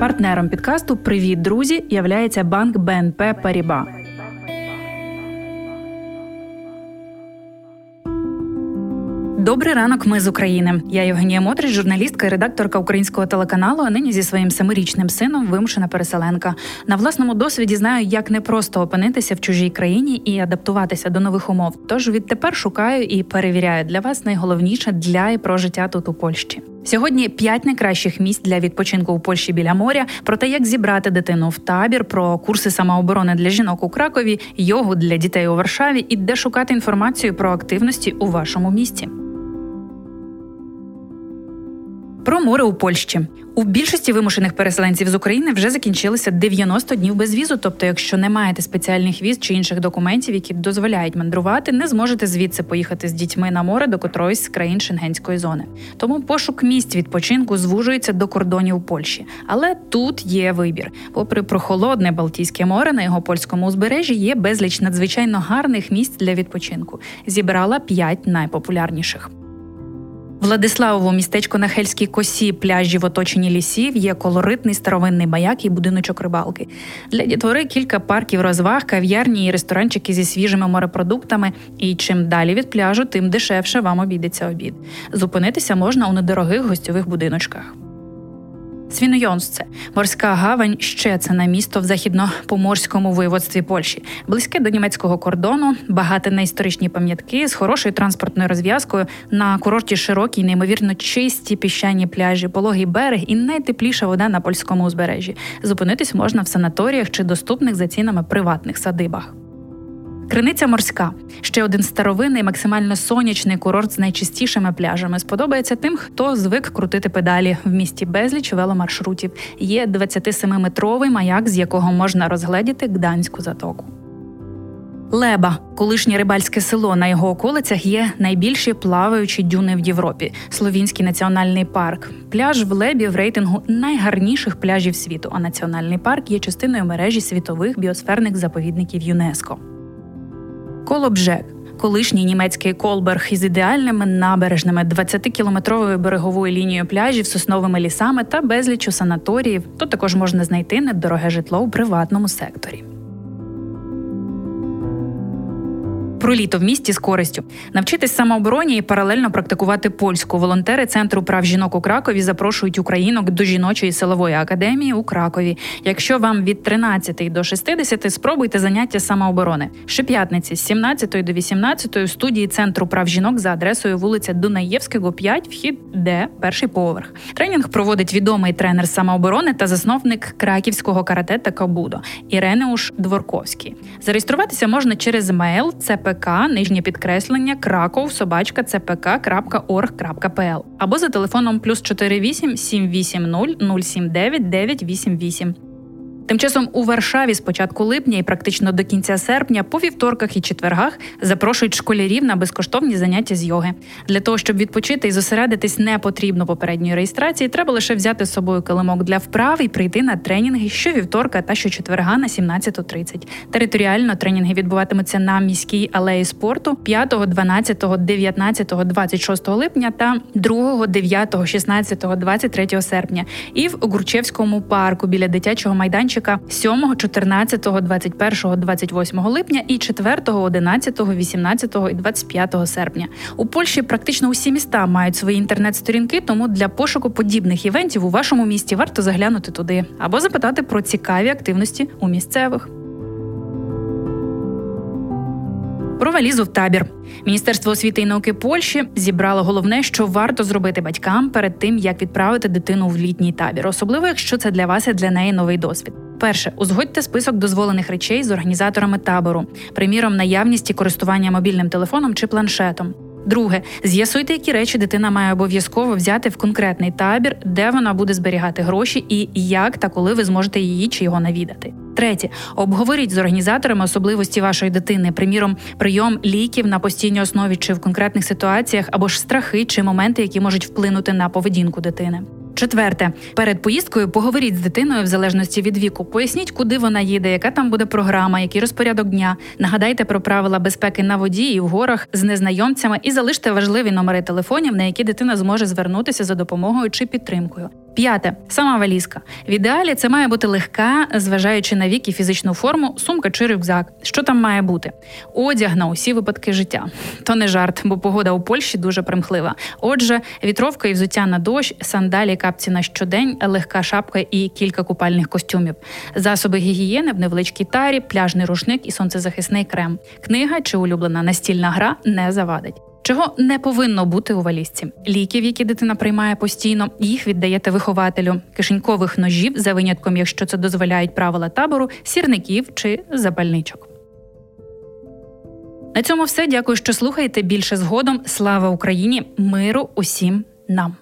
Партнером підкасту Привіт, друзі! являється банк БНП Паріба. Добрий ранок, ми з України. Я Євгенія Мотрич, журналістка і редакторка українського телеканалу. А нині зі своїм семирічним сином вимушена переселенка. На власному досвіді знаю, як непросто опинитися в чужій країні і адаптуватися до нових умов. Тож відтепер шукаю і перевіряю для вас найголовніше для і про життя тут у Польщі. Сьогодні п'ять найкращих місць для відпочинку у Польщі біля моря, про те, як зібрати дитину в табір, про курси самооборони для жінок у Кракові, йогу для дітей у Варшаві і де шукати інформацію про активності у вашому місті. Про море у Польщі у більшості вимушених переселенців з України вже закінчилися 90 днів без візу. Тобто, якщо не маєте спеціальних віз чи інших документів, які дозволяють мандрувати, не зможете звідси поїхати з дітьми на море до котроїсь з країн шенгенської зони. Тому пошук місць відпочинку звужується до кордонів Польщі. Але тут є вибір. Попри прохолодне Балтійське море на його польському узбережжі є безліч надзвичайно гарних місць для відпочинку. Зібрала п'ять найпопулярніших. Владиславово містечко на Хельській косі, пляжі в оточенні лісів, є колоритний старовинний маяк і будиночок рибалки. Для дітвори кілька парків розваг, кав'ярні і ресторанчики зі свіжими морепродуктами. І чим далі від пляжу, тим дешевше вам обійдеться обід. Зупинитися можна у недорогих гостьових будиночках. Свінойонсце морська гавань ще це на місто в західно-поморському воєводстві Польщі, близьке до німецького кордону, багате на історичні пам'ятки з хорошою транспортною розв'язкою на курорті широкі, неймовірно чисті піщані пляжі, пологий берег і найтепліша вода на польському узбережжі. Зупинитись можна в санаторіях чи доступних за цінами приватних садибах. Криниця морська ще один старовинний, максимально сонячний курорт з найчистішими пляжами. Сподобається тим, хто звик крутити педалі в місті безліч веломаршрутів. Є 27-метровий маяк, з якого можна розгледіти Гданську затоку. Леба, колишнє рибальське село на його околицях, є найбільші плаваючі дюни в Європі. Словінський національний парк. Пляж в Лебі в рейтингу найгарніших пляжів світу. А національний парк є частиною мережі світових біосферних заповідників ЮНЕСКО. Колобжек колишній німецький Колберг із ідеальними набережними 20-кілометровою береговою лінією пляжів, сосновими лісами та безлічу санаторіїв. то також можна знайти недороге житло у приватному секторі. Про літо в місті з користю навчитись самообороні і паралельно практикувати польську. Волонтери центру прав жінок у Кракові запрошують українок до жіночої силової академії у Кракові. Якщо вам від 13 до 60, спробуйте заняття самооборони. Щоп'ятниці з 17 до 18 у студії центру прав жінок за адресою вулиця Дунаєвського, 5, вхід Д, перший поверх. Тренінг проводить відомий тренер самооборони та засновник краківського карате та кабудо Іренеуш Дворковський. Зареєструватися можна через мейл ЦП ЦПК, нижнє підкреслення, краков, собачка cpk.org.pl або за телефоном плюс 48 780 079 988. Тим часом у Варшаві з початку липня і практично до кінця серпня, по вівторках і четвергах запрошують школярів на безкоштовні заняття з йоги. Для того щоб відпочити і зосередитись, не потрібно попередньої реєстрації. Треба лише взяти з собою килимок для вправ і прийти на тренінги щовівторка та щочетверга на 17.30. Територіально тренінги відбуватимуться на міській алеї спорту 5, 12, 19, 26 липня та 2, 9, 16, 23 серпня. І в Гурчевському парку біля дитячого майданчика майданчика 7, 14, 21, 28 липня і 4, 11, 18 і 25 серпня. У Польщі практично усі міста мають свої інтернет-сторінки, тому для пошуку подібних івентів у вашому місті варто заглянути туди або запитати про цікаві активності у місцевих. Про валізу в табір. Міністерство освіти і науки Польщі зібрало головне, що варто зробити батькам перед тим, як відправити дитину в літній табір, особливо якщо це для вас і для неї новий досвід. Перше, узгодьте список дозволених речей з організаторами табору, приміром, наявність і користування мобільним телефоном чи планшетом. Друге, з'ясуйте, які речі дитина має обов'язково взяти в конкретний табір, де вона буде зберігати гроші, і як та коли ви зможете її чи його навідати. Третє, обговоріть з організаторами особливості вашої дитини, приміром, прийом ліків на постійній основі чи в конкретних ситуаціях, або ж страхи чи моменти, які можуть вплинути на поведінку дитини. Четверте, перед поїздкою поговоріть з дитиною в залежності від віку. Поясніть, куди вона їде, яка там буде програма, який розпорядок дня. Нагадайте про правила безпеки на воді і в горах з незнайомцями і залиште важливі номери телефонів, на які дитина зможе звернутися за допомогою чи підтримкою. П'яте сама валізка. В ідеалі це має бути легка, зважаючи на вік і фізичну форму, сумка чи рюкзак. Що там має бути? Одяг на усі випадки життя. То не жарт, бо погода у Польщі дуже примхлива. Отже, вітровка і взуття на дощ, сандалі, капці на щодень, легка шапка і кілька купальних костюмів, засоби гігієни в невеличкій тарі, пляжний рушник і сонцезахисний крем. Книга чи улюблена настільна гра не завадить. Чого не повинно бути у валізці? Ліків, які дитина приймає постійно, їх віддаєте вихователю, кишенькових ножів за винятком, якщо це дозволяють правила табору, сірників чи запальничок. На цьому все. Дякую, що слухаєте. Більше згодом. Слава Україні! Миру усім нам.